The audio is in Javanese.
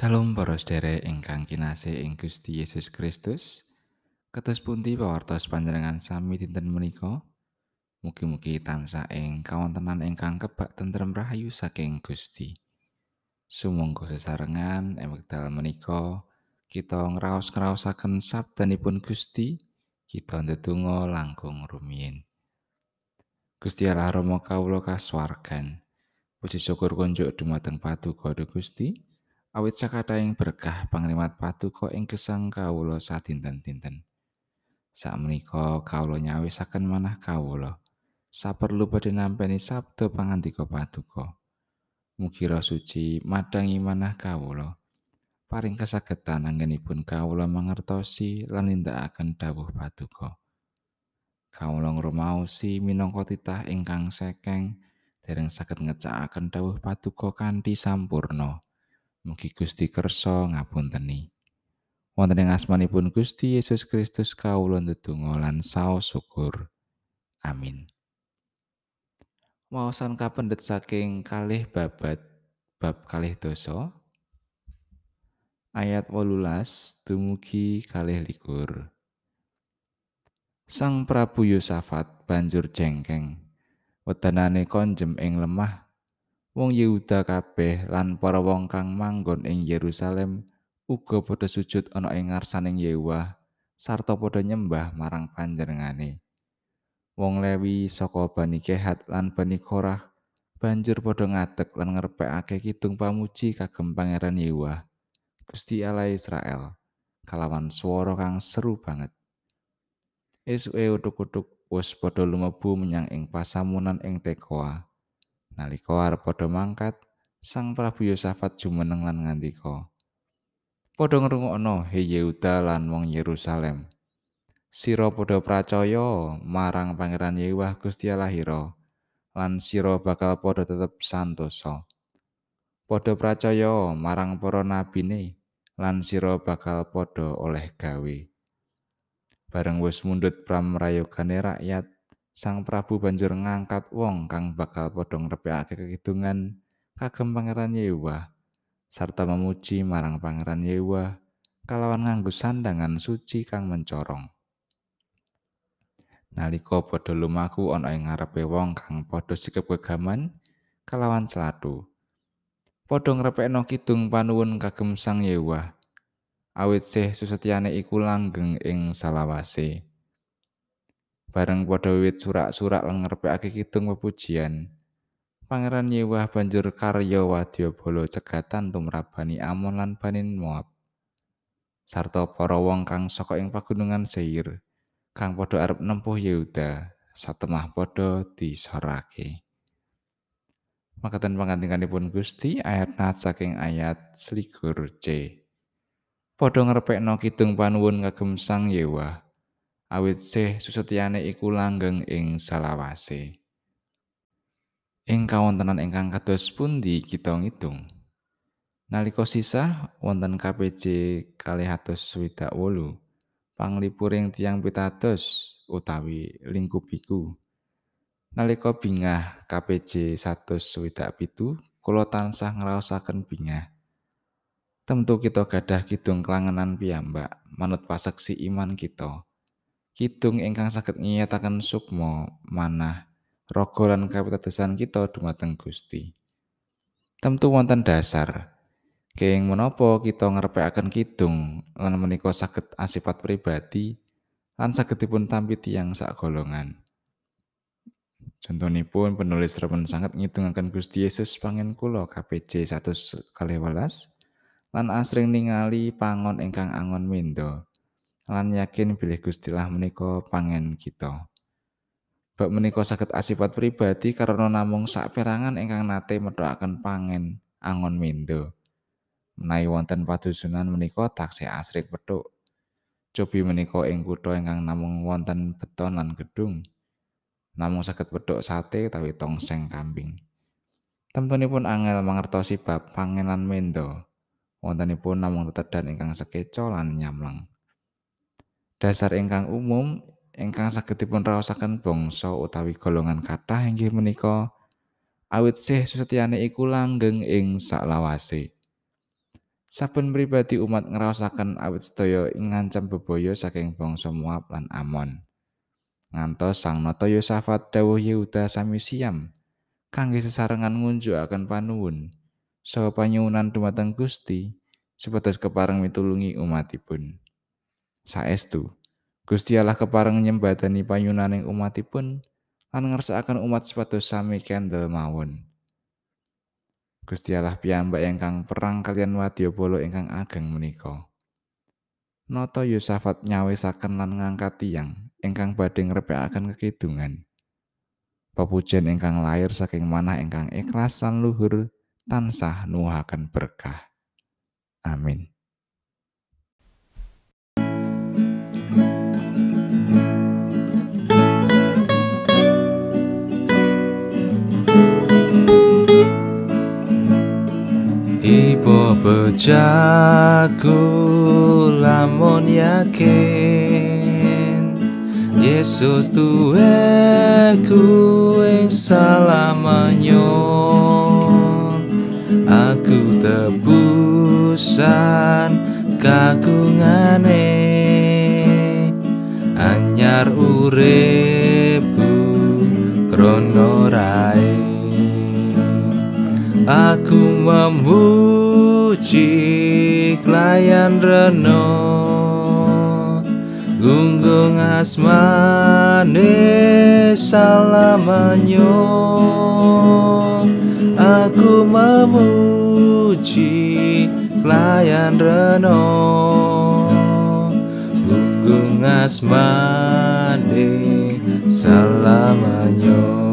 Salam para sedherek ingkang kinasih ing Gusti Yesus Kristus. Kados pundi pawartos panjenengan sami dinten menika? Mugi-mugi tansah ing kawontenan ingkang kebak tentrem rahayu saking Gusti. Sumangga sesarengan ing wekdal menika kita ngraos-ngraosaken sabdanipun Gusti, kita ndedonga langkung rumiyin. Gusti Allah Rama kawula kasuwargan. Puji syukur kunjuk dumateng Paduka Gusti. Awit sakataing berkah pangrimat paduka ing gesang kawula sadinten-dinten. Sakmenika kawula nyawisaken manah kawula saperlu badhe nampi sabda pangandika paduka. Mugi roh suci madangi manah kawula. Paring kasagetan anggenipun kawula mangertosi lan nindakaken dawuh paduka. Kawula ngrumaosi minangka titah ingkang sekeng dereng saged ngecakaken dawuh paduka kanthi sampurna. Mugi Gusti kersa ngapunteni. Wonten ing asmanipun Gusti Yesus Kristus kawula ndedonga lan saos syukur. Amin. Wawasan kapendet saking kalih babat bab kalih dosa ayat 18 dumugi kalih likur. Sang Prabu Yosafat banjur jengkeng. Wedanane konjem ing lemah wong Yehuda kabeh lan para wong kang manggon ing Yerusalem uga padha sujud ana ing ngarsaning Yewah sarta padha nyembah marang panjenengane. Wong Lewi saka Bani Kehat lan Bani Korah banjur padha ngadeg lan ngrepekake kidung pamuji kagem Pangeran Yewah. Gusti Allah Israel kalawan swara kang seru banget. Esuke utuk-utuk wis padha lumebu menyang ing pasamunan ing Tekoa. Nalika arep padha mangkat, Sang Prabu Yosafat jumeneng lan ngandika, "Padha ngrungokno he Yehuda lan wong Yerusalem. Sira padha pracaya marang Pangeran Yewah Gusti Allah lan sira bakal padha tetep santosa. Padha pracaya marang para nabine lan sira bakal padha oleh gawe." Bareng wis mundhut pramrayogane rakyat, Sang Prabu banjur ngangkat wong kang bakal padha ngrepekake kekidungan kagem Pangeran Yehuwa sarta memuji marang Pangeran Yehuwa kalawan nganggo sandangan suci kang mencorong. Nalika padha lumaku ana ing ngarepe wong kang padha sikep kegaman kalawan celatu. Padha ngrepekno kidung panuwun kagem Sang Yehuwa. Awit sih susetyane iku langgeng ing salawase. Bareng padha wiwit surak-surak lan ngrepekake kidung pepujian. Pangeran Yewah banjur karya wadyabala cegatan tumrap Bani Amon lan Bani Moab. Sarta para wong kang saka ing pagunungan Seir kang padha arep nempuh Yehuda satemah padha disorake. Makaten pangandikanipun Gusti ayat nat saking ayat selikur C. Padha ngrepekno kidung panuwun kagem Sang Yewah. Awit sih susetyane iku langgeng ing salawase. Ing kawontenan ingkang kados pundi kita ngitung? Nalika sisah wonten KPJ kalih atus swidak wolu, panglipuring tiang pitados utawi lingkupiku. Nalika bingah KPJ satus swidak pitu, kula tansah ngraosaken bingah. Tentu kita gadah kidung kelangenan piyambak manut paseksi iman kita. Kidung ingkang saged ngiyataken sukma manah raga lan kapitadosan kita dumateng Gusti. Tentu wonten dasar keng menapa kita ngrepekaken kidung lan menika saged asipat pribadi lan saged dipun tampi tiyang sak golongan. Contonipun penulis remen sangat ngitungaken Gusti Yesus pangen kula KPC 112 lan asring ningali pangon ingkang angon mendo. Lan yakin bilih Gustilah menika pangen kita. Bab menika saged asipat pribadi karena namung saperangan ingkang nate methokaken pangen angon mindo. Menawi wonten padusunan menika taksih asrik petuk. Cobi menika ing kutha ingkang namung wonten beton lan gedung. Namung saged petuk sate utawi tongseng kambing. Temtunipun angel mangertosi bab pangen lan mendo. Wontenipun namung tetedan ingkang sekeca lan nyamleng. Dasar ingkang umum ingkang saged dipun raosaken bangsa utawi golongan kathah inggih menika awit sih susetyane iku langgeng ing saklawase. Saben pribadi umat ngraosaken awit sedaya ing ngancam bebaya saking bangsa Moab lan Amon. Ngantos Sang Nata Yosafat dawuh Yehuda sami siam kangge sesarengan ngunjukaken panuwun saha panyuwunan dumateng Gusti supados kepareng mitulungi umatipun. Saestu, Gusti Allah kepareng nyembadani panyunaning umatipun lan ngersakaken umat supados sami kendel mawon. Gusti Allah piyambak ingkang perang kalian wadyabala ingkang ageng menika. Nata Yosafat nyawisaken lan ngangkat tiyang ingkang badhe ngrepekaken kekidungan. Papujen ingkang lair saking manah ingkang ikhlas lan luhur tansah nuwuhaken berkah. Amin. Ibo bejaku lamun yakin Yesus tuwe ku ing salamanyo Aku tebusan kagungane Anyar uripku krono rai Aku memuji klayan reno Gunggung asmane salamanyo. Aku memuji klayan reno Gunggung asmane salamanyo